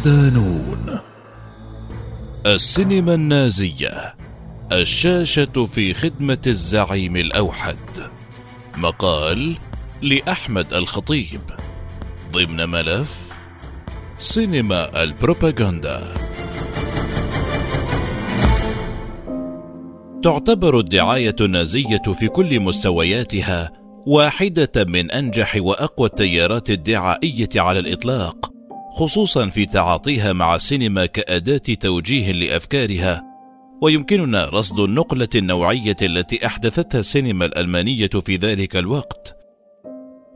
صدانون السينما النازية الشاشة في خدمة الزعيم الأوحد. مقال لأحمد الخطيب. ضمن ملف سينما البروباغندا. تعتبر الدعاية النازية في كل مستوياتها واحدة من أنجح وأقوى التيارات الدعائية على الإطلاق. خصوصا في تعاطيها مع السينما كأداة توجيه لأفكارها. ويمكننا رصد النقلة النوعية التي أحدثتها السينما الألمانية في ذلك الوقت.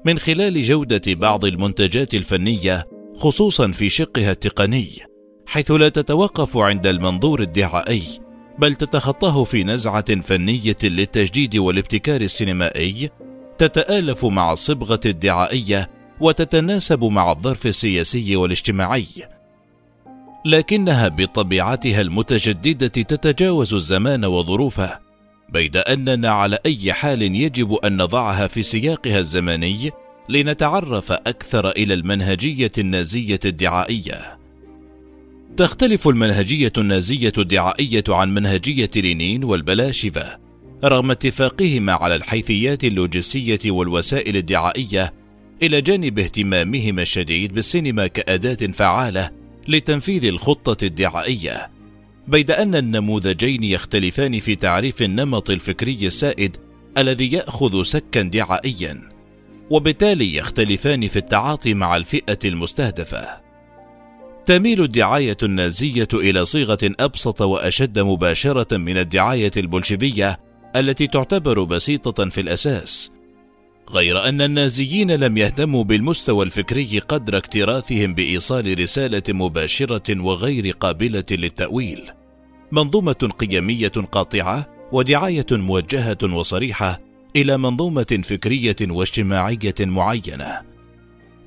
من خلال جودة بعض المنتجات الفنية خصوصا في شقها التقني حيث لا تتوقف عند المنظور الدعائي بل تتخطاه في نزعة فنية للتجديد والابتكار السينمائي تتآلف مع الصبغه الدعائية وتتناسب مع الظرف السياسي والاجتماعي. لكنها بطبيعتها المتجددة تتجاوز الزمان وظروفه بيد أننا على أي حال يجب أن نضعها في سياقها الزمني لنتعرف أكثر إلى المنهجية النازية الدعائية. تختلف المنهجية النازية الدعائية عن منهجية لينين والبلاشفة رغم اتفاقهما على الحيثيات اللوجستية والوسائل الدعائية إلى جانب اهتمامهما الشديد بالسينما كأداة فعالة لتنفيذ الخطة الدعائية. بيد أن النموذجين يختلفان في تعريف النمط الفكري السائد الذي يأخذ سكا دعائيا وبالتالي يختلفان في التعاطي مع الفئة المستهدفة. تميل الدعاية النازية إلى صيغة أبسط وأشد مباشرة من الدعاية البولشفية التي تعتبر بسيطة في الأساس. غير أن النازيين لم يهتموا بالمستوى الفكري قدر اكتراثهم بإيصال رسالة مباشرة وغير قابلة للتأويل. منظومة قيمية قاطعة ودعاية موجهة وصريحة إلى منظومة فكرية واجتماعية معينة.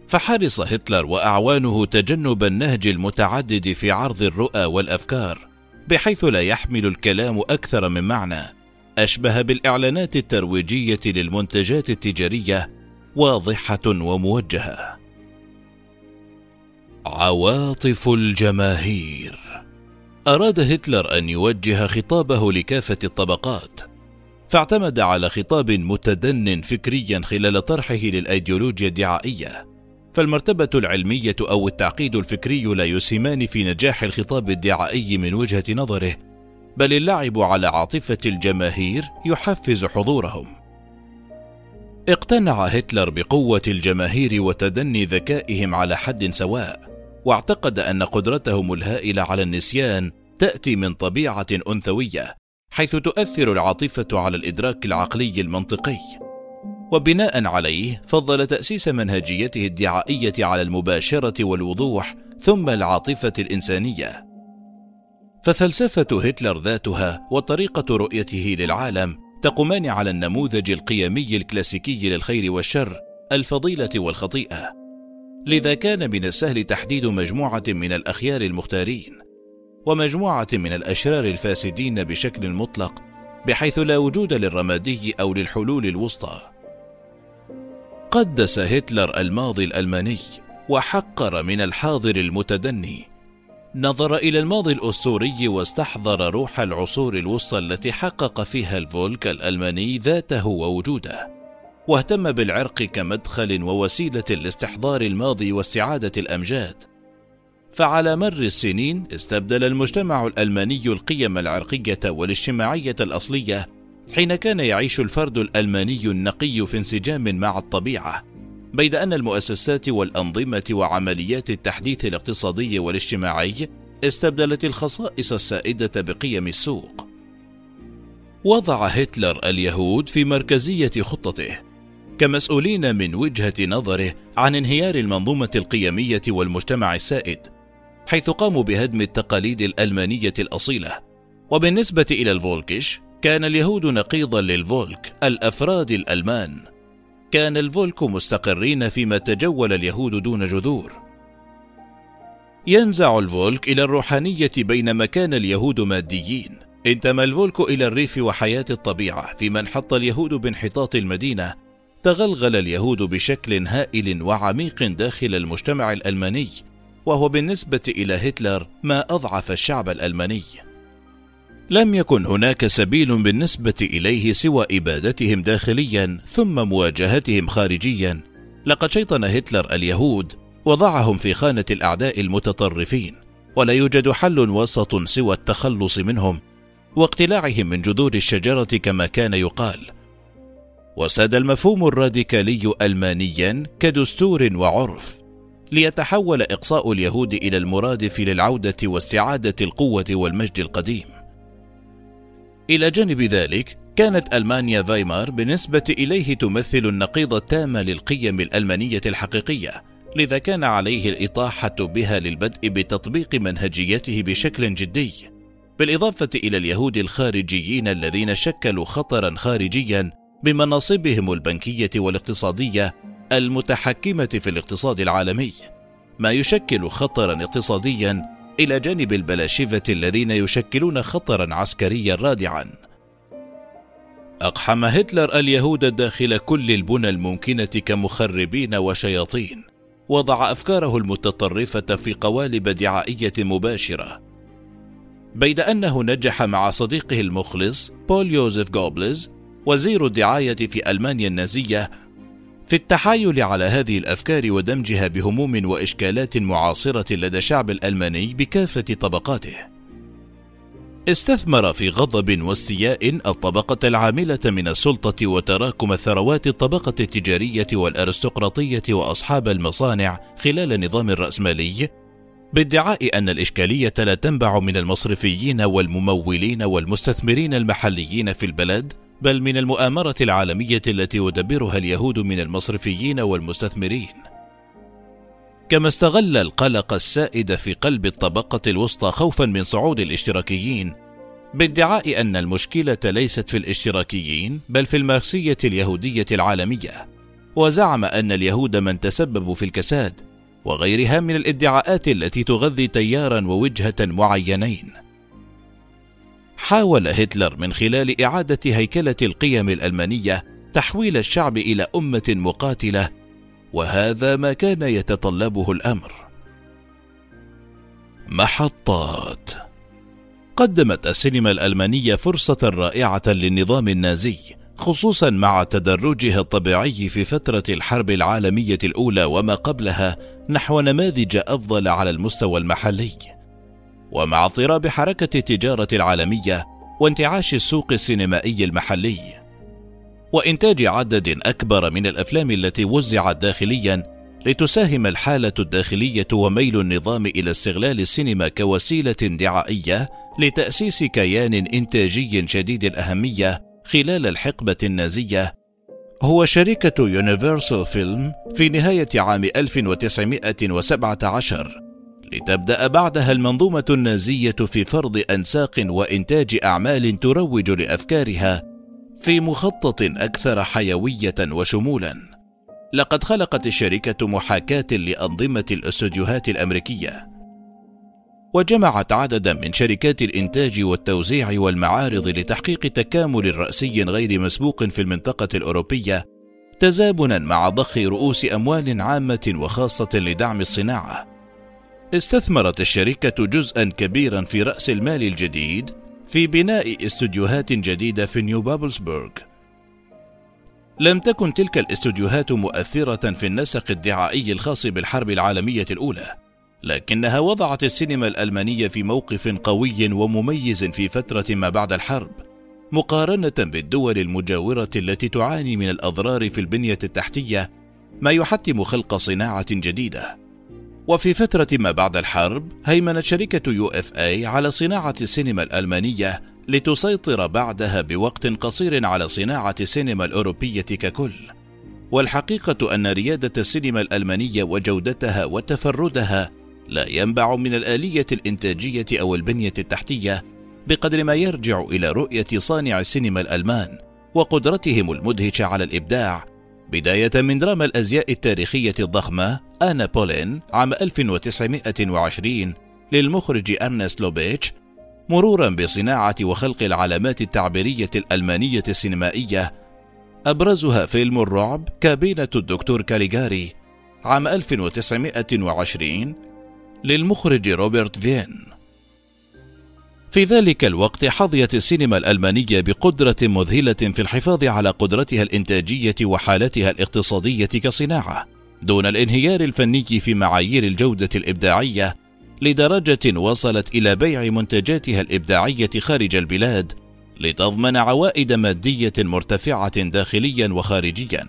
فحرص هتلر وأعوانه تجنب النهج المتعدد في عرض الرؤى والأفكار بحيث لا يحمل الكلام أكثر من معنى. أشبه بالإعلانات الترويجية للمنتجات التجارية واضحة وموجهة. عواطف الجماهير أراد هتلر أن يوجه خطابه لكافة الطبقات، فاعتمد على خطاب متدن فكريا خلال طرحه للأيديولوجيا الدعائية، فالمرتبة العلمية أو التعقيد الفكري لا يسهمان في نجاح الخطاب الدعائي من وجهة نظره، بل اللعب على عاطفة الجماهير يحفز حضورهم. اقتنع هتلر بقوة الجماهير وتدني ذكائهم على حد سواء واعتقد أن قدرتهم الهائلة على النسيان تأتي من طبيعة أنثوية حيث تؤثر العاطفة على الإدراك العقلي المنطقي. وبناء عليه فضل تأسيس منهجيته الدعائية على المباشرة والوضوح ثم العاطفة الإنسانية. ففلسفة هتلر ذاتها وطريقة رؤيته للعالم تقومان على النموذج القيمي الكلاسيكي للخير والشر، الفضيلة والخطيئة. لذا كان من السهل تحديد مجموعة من الأخيار المختارين، ومجموعة من الأشرار الفاسدين بشكل مطلق، بحيث لا وجود للرمادي أو للحلول الوسطى. قدس هتلر الماضي الألماني، وحقر من الحاضر المتدني، نظر إلى الماضي الأسطوري واستحضر روح العصور الوسطى التي حقق فيها الفولك الألماني ذاته ووجوده، واهتم بالعرق كمدخل ووسيلة لاستحضار الماضي واستعادة الأمجاد. فعلى مر السنين استبدل المجتمع الألماني القيم العرقية والاجتماعية الأصلية حين كان يعيش الفرد الألماني النقي في انسجام مع الطبيعة بيد أن المؤسسات والأنظمة وعمليات التحديث الاقتصادي والاجتماعي استبدلت الخصائص السائدة بقيم السوق. وضع هتلر اليهود في مركزية خطته كمسؤولين من وجهة نظره عن انهيار المنظومة القيمية والمجتمع السائد، حيث قاموا بهدم التقاليد الألمانية الأصيلة. وبالنسبة إلى الفولكش، كان اليهود نقيضا للفولك الأفراد الألمان. كان الفولك مستقرين فيما تجول اليهود دون جذور. ينزع الفولك إلى الروحانية بينما كان اليهود ماديين. انتمى الفولك إلى الريف وحياة الطبيعة فيما انحط اليهود بانحطاط المدينة. تغلغل اليهود بشكل هائل وعميق داخل المجتمع الألماني وهو بالنسبة إلى هتلر ما أضعف الشعب الألماني. لم يكن هناك سبيل بالنسبة إليه سوى إبادتهم داخليا ثم مواجهتهم خارجيا. لقد شيطن هتلر اليهود وضعهم في خانة الأعداء المتطرفين، ولا يوجد حل وسط سوى التخلص منهم واقتلاعهم من جذور الشجرة كما كان يقال. وساد المفهوم الراديكالي ألمانيا كدستور وعرف ليتحول إقصاء اليهود إلى المرادف للعودة واستعادة القوة والمجد القديم. إلى جانب ذلك، كانت ألمانيا فايمار بالنسبة إليه تمثل النقيض التام للقيم الألمانية الحقيقية، لذا كان عليه الإطاحة بها للبدء بتطبيق منهجيته بشكل جدي، بالإضافة إلى اليهود الخارجيين الذين شكلوا خطرا خارجيا بمناصبهم البنكية والاقتصادية المتحكمة في الاقتصاد العالمي، ما يشكل خطرا اقتصاديا إلى جانب البلاشفة الذين يشكلون خطرا عسكريا رادعا. أقحم هتلر اليهود داخل كل البنى الممكنة كمخربين وشياطين، وضع أفكاره المتطرفة في قوالب دعائية مباشرة. بيد أنه نجح مع صديقه المخلص بول يوزيف جوبلز وزير الدعاية في ألمانيا النازية في التحايل على هذه الأفكار ودمجها بهموم وإشكالات معاصرة لدى الشعب الألماني بكافة طبقاته. استثمر في غضب واستياء الطبقة العاملة من السلطة وتراكم ثروات الطبقة التجارية والأرستقراطية وأصحاب المصانع خلال النظام الرأسمالي بادعاء أن الإشكالية لا تنبع من المصرفيين والممولين والمستثمرين المحليين في البلد بل من المؤامرة العالمية التي يدبرها اليهود من المصرفيين والمستثمرين. كما استغل القلق السائد في قلب الطبقة الوسطى خوفا من صعود الاشتراكيين بادعاء أن المشكلة ليست في الاشتراكيين بل في الماركسية اليهودية العالمية، وزعم أن اليهود من تسببوا في الكساد، وغيرها من الادعاءات التي تغذي تيارا ووجهة معينين. حاول هتلر من خلال إعادة هيكلة القيم الألمانية تحويل الشعب إلى أمة مقاتلة، وهذا ما كان يتطلبه الأمر. محطات قدمت السينما الألمانية فرصة رائعة للنظام النازي، خصوصا مع تدرجها الطبيعي في فترة الحرب العالمية الأولى وما قبلها نحو نماذج أفضل على المستوى المحلي. ومع اضطراب حركة التجارة العالمية وانتعاش السوق السينمائي المحلي. وإنتاج عدد أكبر من الأفلام التي وزعت داخليا لتساهم الحالة الداخلية وميل النظام إلى استغلال السينما كوسيلة دعائية لتأسيس كيان إنتاجي شديد الأهمية خلال الحقبة النازية. هو شركة يونيفرسال فيلم في نهاية عام 1917 لتبدأ بعدها المنظومة النازية في فرض أنساق وإنتاج أعمال تروج لأفكارها في مخطط أكثر حيوية وشمولا. لقد خلقت الشركة محاكاة لأنظمة الاستوديوهات الأمريكية. وجمعت عددا من شركات الإنتاج والتوزيع والمعارض لتحقيق تكامل رأسي غير مسبوق في المنطقة الأوروبية تزامنا مع ضخ رؤوس أموال عامة وخاصة لدعم الصناعة. استثمرت الشركة جزءا كبيرا في رأس المال الجديد في بناء استوديوهات جديدة في نيو بابلسبورغ. لم تكن تلك الاستوديوهات مؤثرة في النسق الدعائي الخاص بالحرب العالمية الأولى، لكنها وضعت السينما الألمانية في موقف قوي ومميز في فترة ما بعد الحرب، مقارنة بالدول المجاورة التي تعاني من الأضرار في البنية التحتية، ما يحتم خلق صناعة جديدة. وفي فترة ما بعد الحرب هيمنت شركة UFA على صناعة السينما الألمانية لتسيطر بعدها بوقت قصير على صناعة السينما الأوروبية ككل. والحقيقة أن ريادة السينما الألمانية وجودتها وتفردها لا ينبع من الآلية الإنتاجية أو البنية التحتية بقدر ما يرجع إلى رؤية صانع السينما الألمان وقدرتهم المدهشة على الإبداع بداية من دراما الأزياء التاريخية الضخمة أنا بولين عام 1920 للمخرج أرنست لوبيتش مرورا بصناعة وخلق العلامات التعبيرية الألمانية السينمائية. أبرزها فيلم الرعب كابينة الدكتور كاليغاري عام 1920 للمخرج روبرت فين. في ذلك الوقت حظيت السينما الألمانية بقدرة مذهلة في الحفاظ على قدرتها الإنتاجية وحالتها الاقتصادية كصناعة دون الانهيار الفني في معايير الجودة الإبداعية لدرجة وصلت إلى بيع منتجاتها الإبداعية خارج البلاد لتضمن عوائد مادية مرتفعة داخليا وخارجيا.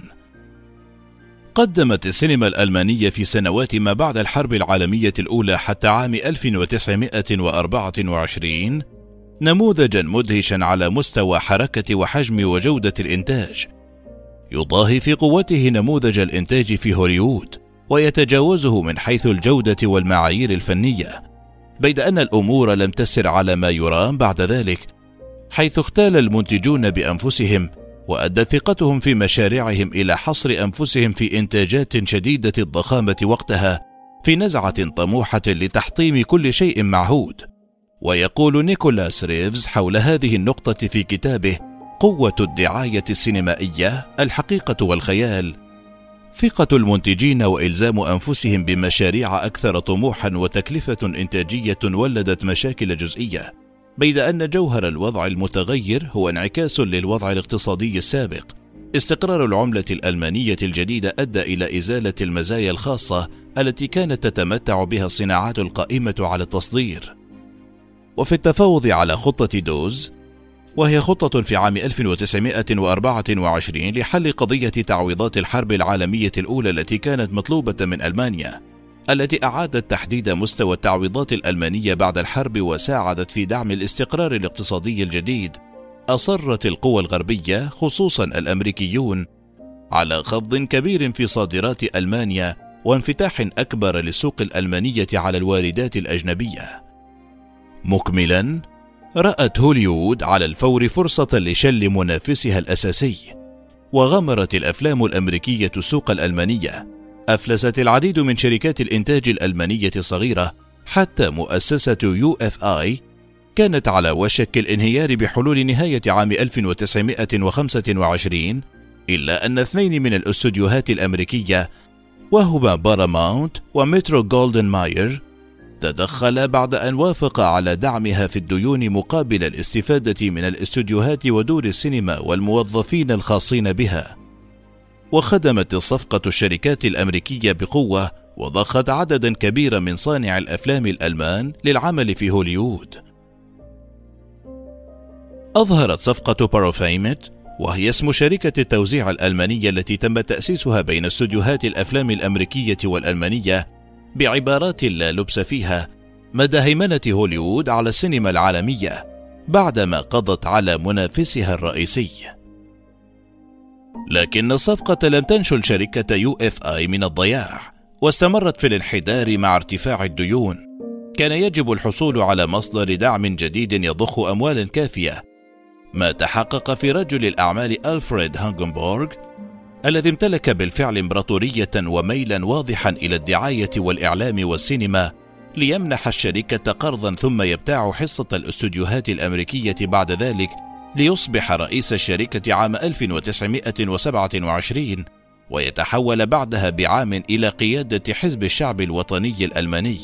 قدمت السينما الألمانية في سنوات ما بعد الحرب العالمية الأولى حتى عام 1924 نموذجا مدهشا على مستوى حركة وحجم وجودة الإنتاج، يضاهي في قوته نموذج الإنتاج في هوليوود، ويتجاوزه من حيث الجودة والمعايير الفنية، بيد أن الأمور لم تسر على ما يرام بعد ذلك، حيث اختال المنتجون بأنفسهم وأدت ثقتهم في مشاريعهم إلى حصر أنفسهم في إنتاجات شديدة الضخامة وقتها في نزعة طموحة لتحطيم كل شيء معهود. ويقول نيكولاس ريفز حول هذه النقطة في كتابه قوة الدعاية السينمائية الحقيقة والخيال ثقة المنتجين وإلزام أنفسهم بمشاريع أكثر طموحا وتكلفة إنتاجية ولدت مشاكل جزئية بيد أن جوهر الوضع المتغير هو انعكاس للوضع الاقتصادي السابق. استقرار العملة الألمانية الجديدة أدى إلى إزالة المزايا الخاصة التي كانت تتمتع بها الصناعات القائمة على التصدير. وفي التفاوض على خطة دوز، وهي خطة في عام 1924 لحل قضية تعويضات الحرب العالمية الأولى التي كانت مطلوبة من ألمانيا، التي أعادت تحديد مستوى التعويضات الألمانية بعد الحرب وساعدت في دعم الاستقرار الاقتصادي الجديد أصرت القوى الغربية خصوصا الأمريكيون على خفض كبير في صادرات ألمانيا وانفتاح أكبر للسوق الألمانية على الواردات الأجنبية. مكملا، رأت هوليوود على الفور فرصة لشل منافسها الأساسي، وغمرت الأفلام الأمريكية السوق الألمانية أفلست العديد من شركات الإنتاج الألمانية الصغيرة حتى مؤسسة يو إف آي كانت على وشك الانهيار بحلول نهاية عام 1925 إلا أن اثنين من الأستوديوهات الأمريكية وهما باراماونت ومترو جولدن ماير تدخل بعد أن وافق على دعمها في الديون مقابل الاستفادة من الاستوديوهات ودور السينما والموظفين الخاصين بها. وخدمت الصفقة الشركات الأمريكية بقوة وضخت عددا كبيرا من صانع الأفلام الألمان للعمل في هوليوود. أظهرت صفقة باروفيمت وهي اسم شركة التوزيع الألمانية التي تم تأسيسها بين استوديوهات الأفلام الأمريكية والألمانية بعبارات لا لبس فيها مدى هيمنة هوليوود على السينما العالمية بعدما قضت على منافسها الرئيسي. لكن الصفقة لم تنتشل شركة يو إف آي من الضياع واستمرت في الانحدار مع ارتفاع الديون. كان يجب الحصول على مصدر دعم جديد يضخ اموالا كافية. ما تحقق في رجل الأعمال ألفريد هوغنبرغ الذي امتلك بالفعل إمبراطورية وميلا واضحا إلى الدعاية والإعلام والسينما ليمنح الشركة قرضا ثم يبتاع حصة الاستوديوهات الأمريكية بعد ذلك ليصبح رئيس الشركة عام 1927 ويتحول بعدها بعام إلى قيادة حزب الشعب الوطني الألماني.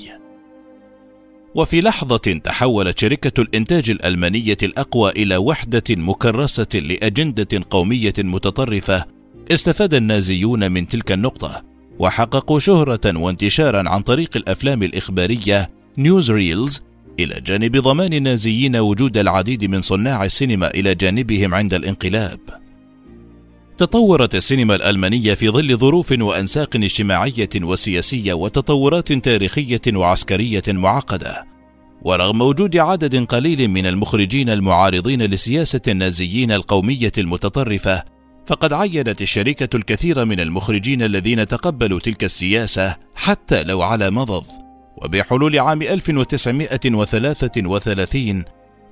وفي لحظة تحولت شركة الإنتاج الألمانية الأقوى إلى وحدة مكرسة لأجندة قومية متطرفة، استفاد النازيون من تلك النقطة، وحققوا شهرة وانتشارا عن طريق الأفلام الإخبارية نيوز ريلز إلى جانب ضمان النازيين وجود العديد من صناع السينما إلى جانبهم عند الانقلاب. تطورت السينما الألمانية في ظل ظروف وأنساق اجتماعية وسياسية وتطورات تاريخية وعسكرية معقدة. ورغم وجود عدد قليل من المخرجين المعارضين لسياسة النازيين القومية المتطرفة، فقد عينت الشركة الكثير من المخرجين الذين تقبلوا تلك السياسة حتى لو على مضض. وبحلول عام 1933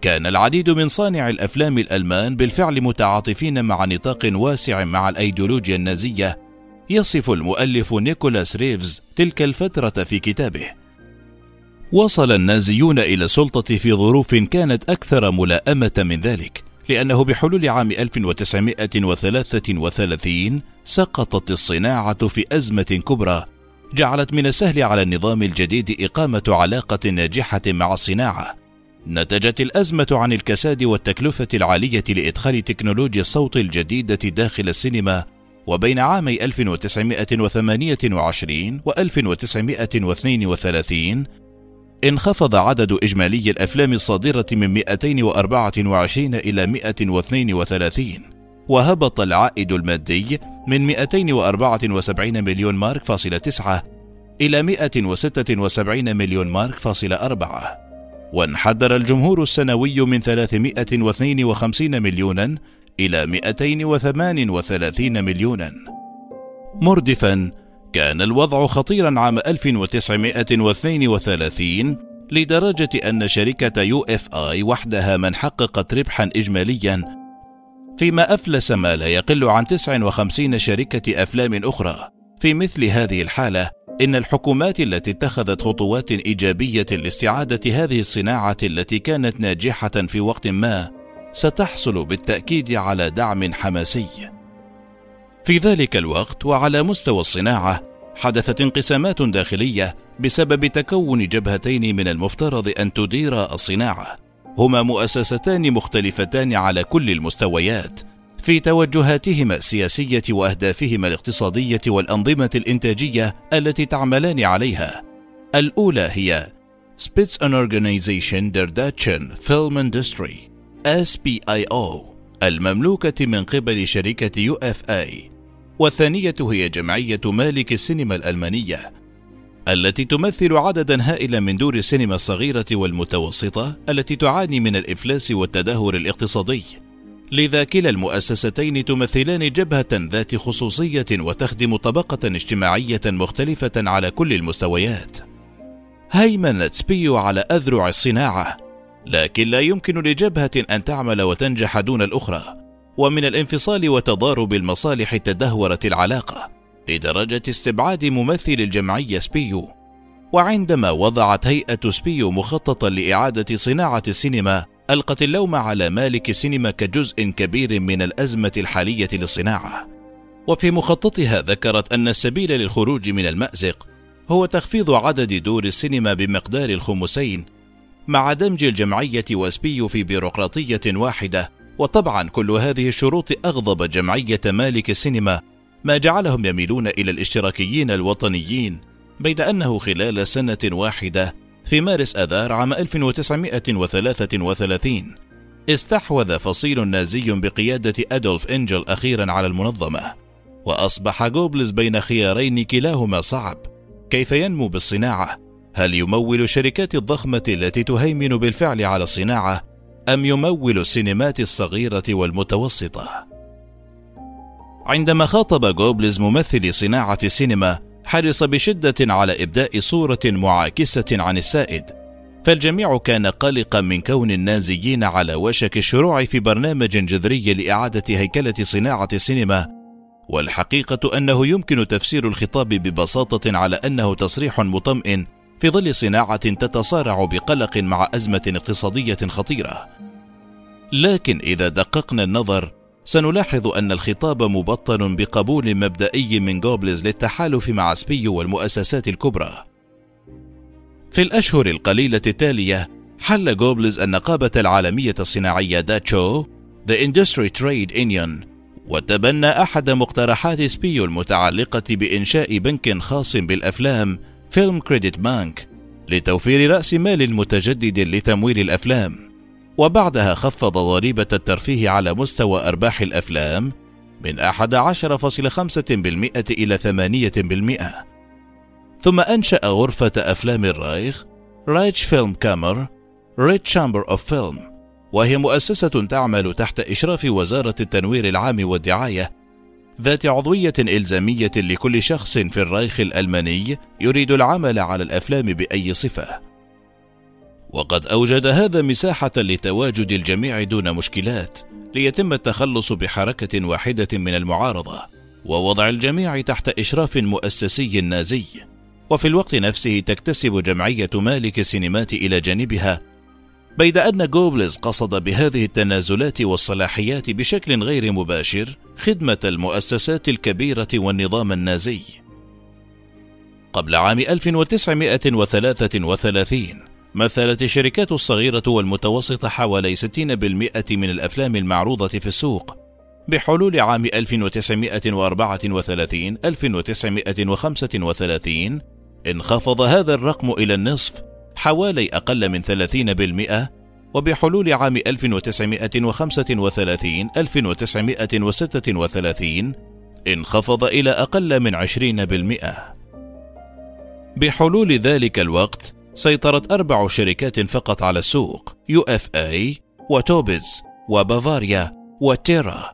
كان العديد من صانعي الأفلام الألمان بالفعل متعاطفين على نطاق واسع مع الأيديولوجيا النازية. يصف المؤلف نيكولاس ريفز تلك الفترة في كتابه. وصل النازيون إلى السلطة في ظروف كانت أكثر ملائمة من ذلك لأنه بحلول عام 1933 سقطت الصناعة في أزمة كبرى. جعلت من السهل على النظام الجديد إقامة علاقة ناجحة مع الصناعة. نتجت الأزمة عن الكساد والتكلفة العالية لإدخال تكنولوجيا الصوت الجديدة داخل السينما وبين عامي 1928 و 1932 انخفض عدد إجمالي الأفلام الصادرة من 224 إلى 132 وهبط العائد المادي من 274 مليون مارك فاصلة تسعة إلى 176 مليون مارك فاصلة أربعة. وانحدر الجمهور السنوي من 352 مليونا إلى 238 مليونا. مردفا كان الوضع خطيرا عام 1932 لدرجة أن شركة يو إف آي وحدها من حققت ربحا إجماليا فيما أفلس ما لا يقل عن 59 شركة أفلام أخرى. في مثل هذه الحالة إن الحكومات التي اتخذت خطوات إيجابية لاستعادة هذه الصناعة التي كانت ناجحة في وقت ما ستحصل بالتأكيد على دعم حماسي. في ذلك الوقت وعلى مستوى الصناعة حدثت انقسامات داخلية بسبب تكون جبهتين من المفترض أن تدير الصناعة. هما مؤسستان مختلفتان على كل المستويات في توجهاتهما السياسية وأهدافهما الاقتصادية والأنظمة الإنتاجية التي تعملان عليها. الأولى هي Spitz Organization der Deutschen Film Industry SPIO المملوكة من قبل شركة يو إف آي. والثانية هي جمعية مالك السينما الألمانية التي تمثل عددا هائلا من دور السينما الصغيرة والمتوسطة التي تعاني من الإفلاس والتدهور الاقتصادي. لذا كلا المؤسستين تمثلان جبهة ذات خصوصية وتخدم طبقة اجتماعية مختلفة على كل المستويات. هيمنت سبيو على أذرع الصناعة، لكن لا يمكن لجبهة أن تعمل وتنجح دون الأخرى، ومن الانفصال وتضارب المصالح تدهورت العلاقة. لدرجة استبعاد ممثل الجمعية سبيو. وعندما وضعت هيئة سبيو مخططا لإعادة صناعة السينما ألقت اللوم على مالكي السينما كجزء كبير من الأزمة الحالية للصناعة. وفي مخططها ذكرت أن السبيل للخروج من المأزق هو تخفيض عدد دور السينما بمقدار الخمسين مع دمج الجمعية وسبيو في بيروقراطية واحدة. وطبعا كل هذه الشروط أغضبت جمعية مالكي السينما ما جعلهم يميلون إلى الاشتراكيين الوطنيين بيد أنه خلال سنة واحدة في مارس أذار عام 1933 استحوذ فصيل نازي بقيادة أدولف إنجل أخيرا على المنظمة وأصبح جوبلز بين خيارين كلاهما صعب كيف ينمو بالصناعة؟ هل يمول الشركات الضخمة التي تهيمن بالفعل على الصناعة أم يمول السينمات الصغيرة والمتوسطة؟ عندما خاطب جوبلز ممثل صناعة السينما حرص بشدة على إبداء صورة معاكسة عن السائد فالجميع كان قلقا من كون النازيين على وشك الشروع في برنامج جذري لإعادة هيكلة صناعة السينما والحقيقة أنه يمكن تفسير الخطاب ببساطة على أنه تصريح مطمئن في ظل صناعة تتصارع بقلق مع أزمة اقتصادية خطيرة. لكن إذا دققنا النظر سنلاحظ أن الخطاب مبطن بقبول مبدئي من جوبلز للتحالف مع سبيو والمؤسسات الكبرى. في الأشهر القليلة التالية حل جوبلز النقابة العالمية الصناعية داتشو The Industry Trade Union وتبنى أحد مقترحات سبيو المتعلقة بإنشاء بنك خاص بالأفلام Filmkreditbank لتوفير رأس مال متجدد لتمويل الأفلام وبعدها خفض ضريبة الترفيه على مستوى أرباح الأفلام من 11.5% إلى 8% ثم أنشأ غرفة أفلام الرايخ Reichsfilmkammer Reich Chamber of Film وهي مؤسسة تعمل تحت إشراف وزارة التنوير العام والدعاية ذات عضوية إلزامية لكل شخص في الرايخ الألماني يريد العمل على الأفلام بأي صفة. وقد أوجد هذا مساحة لتواجد الجميع دون مشكلات، ليتم التخلص بحركة واحدة من المعارضة، ووضع الجميع تحت إشراف مؤسسي نازي. وفي الوقت نفسه تكتسب جمعية مالك السينمات إلى جانبها بيد أن جوبلز قصد بهذه التنازلات والصلاحيات بشكل غير مباشر خدمة المؤسسات الكبيرة والنظام النازي. قبل عام 1933 مثلت الشركات الصغيرة والمتوسطة حوالي 60% من الأفلام المعروضة في السوق بحلول عام 1934 1935 انخفض هذا الرقم إلى النصف حوالي أقل من 30% وبحلول عام 1935 1936 انخفض إلى أقل من 20%. بحلول ذلك الوقت سيطرت أربع شركات فقط على السوق يو إف اي وتوبس وبافاريا وتيرا.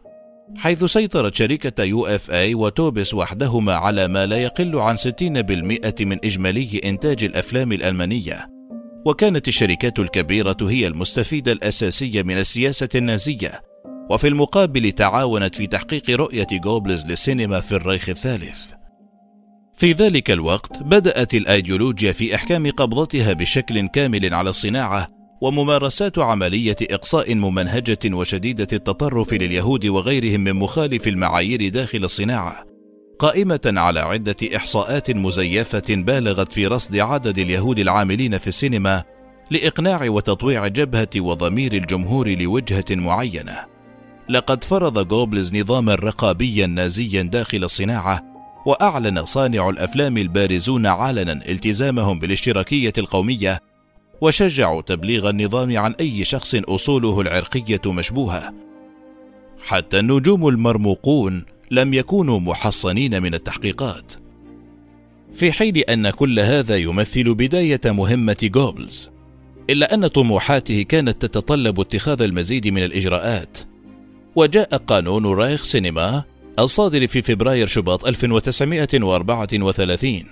حيث سيطرت شركة يو إف اي وتوبس وحدهما على ما لا يقل عن 60% من إجمالي إنتاج الأفلام الألمانية. وكانت الشركات الكبيرة هي المستفيدة الأساسية من السياسة النازية. وفي المقابل تعاونت في تحقيق رؤية جوبلز للسينما في الريخ الثالث. في ذلك الوقت بدأت الأيديولوجيا في إحكام قبضتها بشكل كامل على الصناعة وممارسات عملية إقصاء ممنهجة وشديدة التطرف لليهود وغيرهم من مخالف المعايير داخل الصناعة قائمة على عدة إحصاءات مزيفة بالغت في رصد عدد اليهود العاملين في السينما لإقناع وتطويع جبهة وضمير الجمهور لوجهة معينة. لقد فرض جوبلز نظاما رقابيا نازيا داخل الصناعة، وأعلن صانعو الأفلام البارزون علنا التزامهم بالاشتراكية القومية، وشجعوا تبليغ النظام عن أي شخص أصوله العرقية مشبوهة. حتى النجوم المرموقون لم يكونوا محصنين من التحقيقات في حين أن كل هذا يمثل بداية مهمة جوبلز إلا أن طموحاته كانت تتطلب اتخاذ المزيد من الإجراءات وجاء قانون رايخ سينما الصادر في فبراير شباط 1934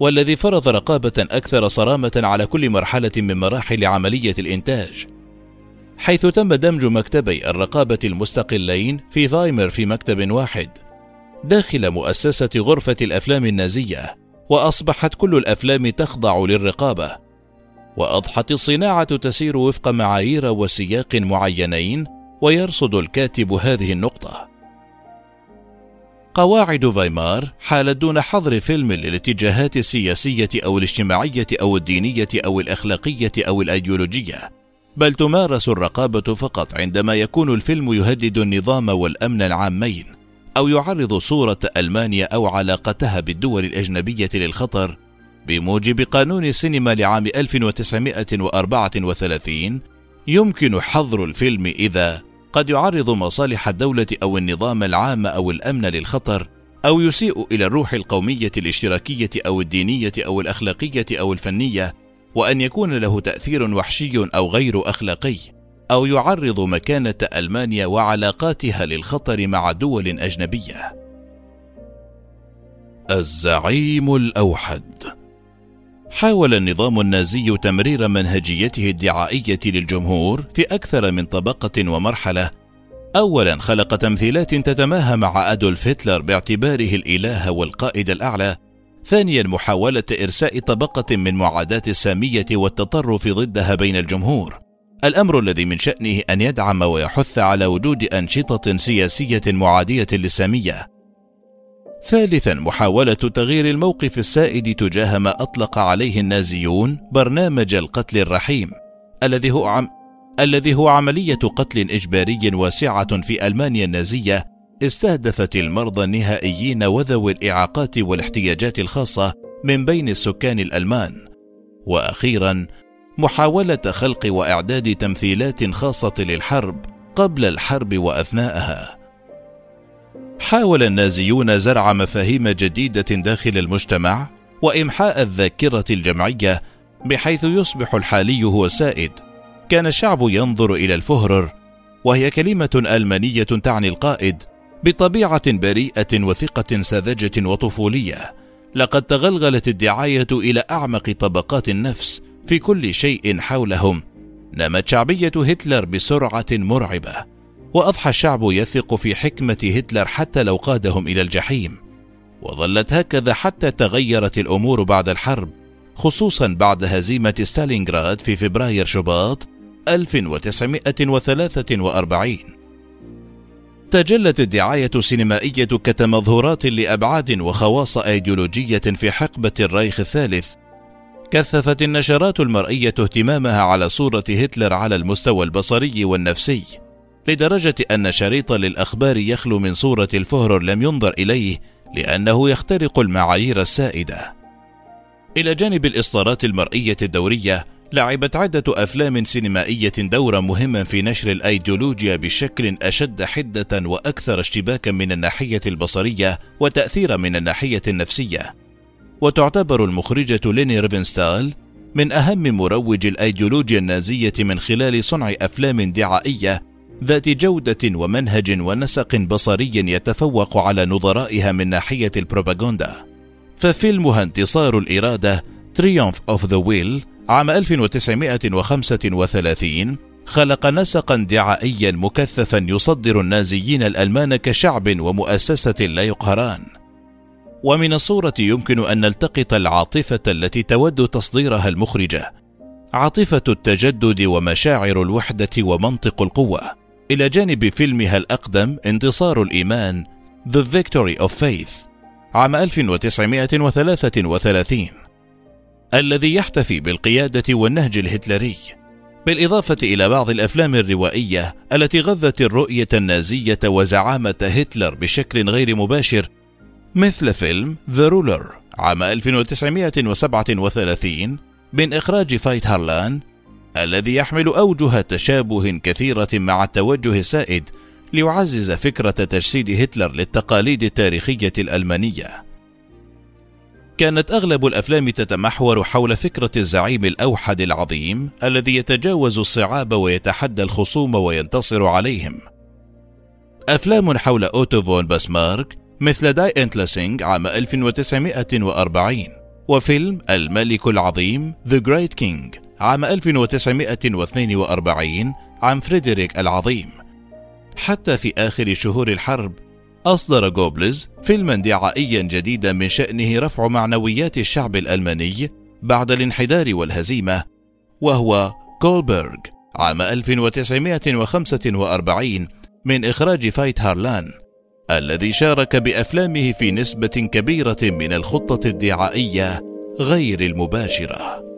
والذي فرض رقابة أكثر صرامة على كل مرحلة من مراحل عملية الإنتاج حيث تم دمج مكتبي الرقابة المستقلين في فايمر في مكتب واحد داخل مؤسسة غرفة الأفلام النازية، وأصبحت كل الأفلام تخضع للرقابة، وأضحت الصناعة تسير وفق معايير وسياق معينين، ويرصد الكاتب هذه النقطة. قواعد فايمار حالت دون حظر فيلم للاتجاهات السياسية أو الاجتماعية أو الدينية أو الأخلاقية أو الأيديولوجية، بل تمارس الرقابة فقط عندما يكون الفيلم يهدد النظام والأمن العامين، أو يعرض صورة ألمانيا أو علاقتها بالدول الأجنبية للخطر. بموجب قانون السينما لعام 1934 يمكن حظر الفيلم إذا قد يعرض مصالح الدولة أو النظام العام أو الأمن للخطر أو يسيء إلى الروح القومية الاشتراكية أو الدينية أو الأخلاقية أو الفنية وأن يكون له تأثير وحشي أو غير أخلاقي أو يعرض مكانة ألمانيا وعلاقاتها للخطر مع دول أجنبية. الزعيم الأوحد حاول النظام النازي تمرير منهجيته الدعائية للجمهور في أكثر من طبقة ومرحلة. أولا خلق تمثيلات تتماهى مع أدولف هتلر باعتباره الإله والقائد الأعلى. ثانيا محاولة إرساء طبقة من معاداة السامية والتطرف ضدها بين الجمهور. الأمر الذي من شأنه أن يدعم ويحث على وجود أنشطة سياسية معادية للسامية. ثالثا محاولة تغيير الموقف السائد تجاه ما أطلق عليه النازيون برنامج القتل الرحيم الذي هو عم الذي هو عملية قتل إجباري واسعة في ألمانيا النازية استهدفت المرضى النهائيين وذوي الإعاقات والاحتياجات الخاصة من بين السكان الألمان. وأخيرا محاولة خلق وإعداد تمثيلات خاصة للحرب قبل الحرب وأثناءها. حاول النازيون زرع مفاهيم جديدة داخل المجتمع وإمحاء الذاكرة الجمعية بحيث يصبح الحالي هو السائد كان الشعب ينظر إلى الفهرر وهي كلمة ألمانية تعني القائد بطبيعة بريئة وثقة ساذجة وطفولية. لقد تغلغلت الدعاية إلى أعمق طبقات النفس في كل شيء حولهم. نمت شعبية هتلر بسرعة مرعبة. وأضحى الشعب يثق في حكمة هتلر حتى لو قادهم إلى الجحيم. وظلت هكذا حتى تغيرت الأمور بعد الحرب خصوصا بعد هزيمة ستالينغراد في فبراير شباط 1943 تجلت الدعاية السينمائية كتمظهرات لأبعاد وخواص أيديولوجية في حقبة الرايخ الثالث. كثفت النشرات المرئية اهتمامها على صورة هتلر على المستوى البصري والنفسي. لدرجة أن شريطا للأخبار يخلو من صورة الفهرر لم ينظر إليه لأنه يخترق المعايير السائدة. إلى جانب الإصدارات المرئية الدورية، لعبت عدة أفلام سينمائية دورا مهما في نشر الأيديولوجيا بشكل أشد حدة وأكثر اشتباكا من الناحية البصرية وتأثيرا من الناحية النفسية. وتعتبر المخرجة ليني ريفنستال من أهم مروج الأيديولوجيا النازية من خلال صنع أفلام دعائية ذات جودة ومنهج ونسق بصري يتفوق على نظرائها من ناحية البروباغندا. ففيلمها انتصار الإرادة Triumph of the Will عام 1935 خلق نسقا دعائيا مكثفا يصدر النازيين الألمان كشعب ومؤسسة لا يقهران. ومن الصورة يمكن أن نلتقط العاطفة التي تود تصديرها المخرجة، عاطفة التجدد ومشاعر الوحدة ومنطق القوة، إلى جانب فيلمها الأقدم انتصار الإيمان The Victory of Faith عام 1933 الذي يحتفي بالقيادة والنهج الهتلري بالإضافة إلى بعض الأفلام الروائية التي غذت الرؤية النازية وزعامة هتلر بشكل غير مباشر مثل فيلم The Ruler عام 1937 من إخراج فايت هارلان الذي يحمل أوجه تشابه كثيرة مع التوجه السائد ليعزز فكرة تجسيد هتلر للتقاليد التاريخية الألمانية. كانت أغلب الأفلام تتمحور حول فكرة الزعيم الأوحد العظيم الذي يتجاوز الصعاب ويتحدى الخصوم وينتصر عليهم. أفلام حول أوتو فون بسمارك مثل Die Entlassung عام 1940 وفيلم الملك العظيم The Great King عام 1942 عن فريدريك العظيم. حتى في آخر شهور الحرب أصدر جوبلز فيلما دعائيا جديدا من شأنه رفع معنويات الشعب الألماني بعد الانحدار والهزيمة وهو كولبرغ عام 1945 من إخراج فايت هارلان الذي شارك بأفلامه في نسبة كبيرة من الخطة الدعائية غير المباشرة.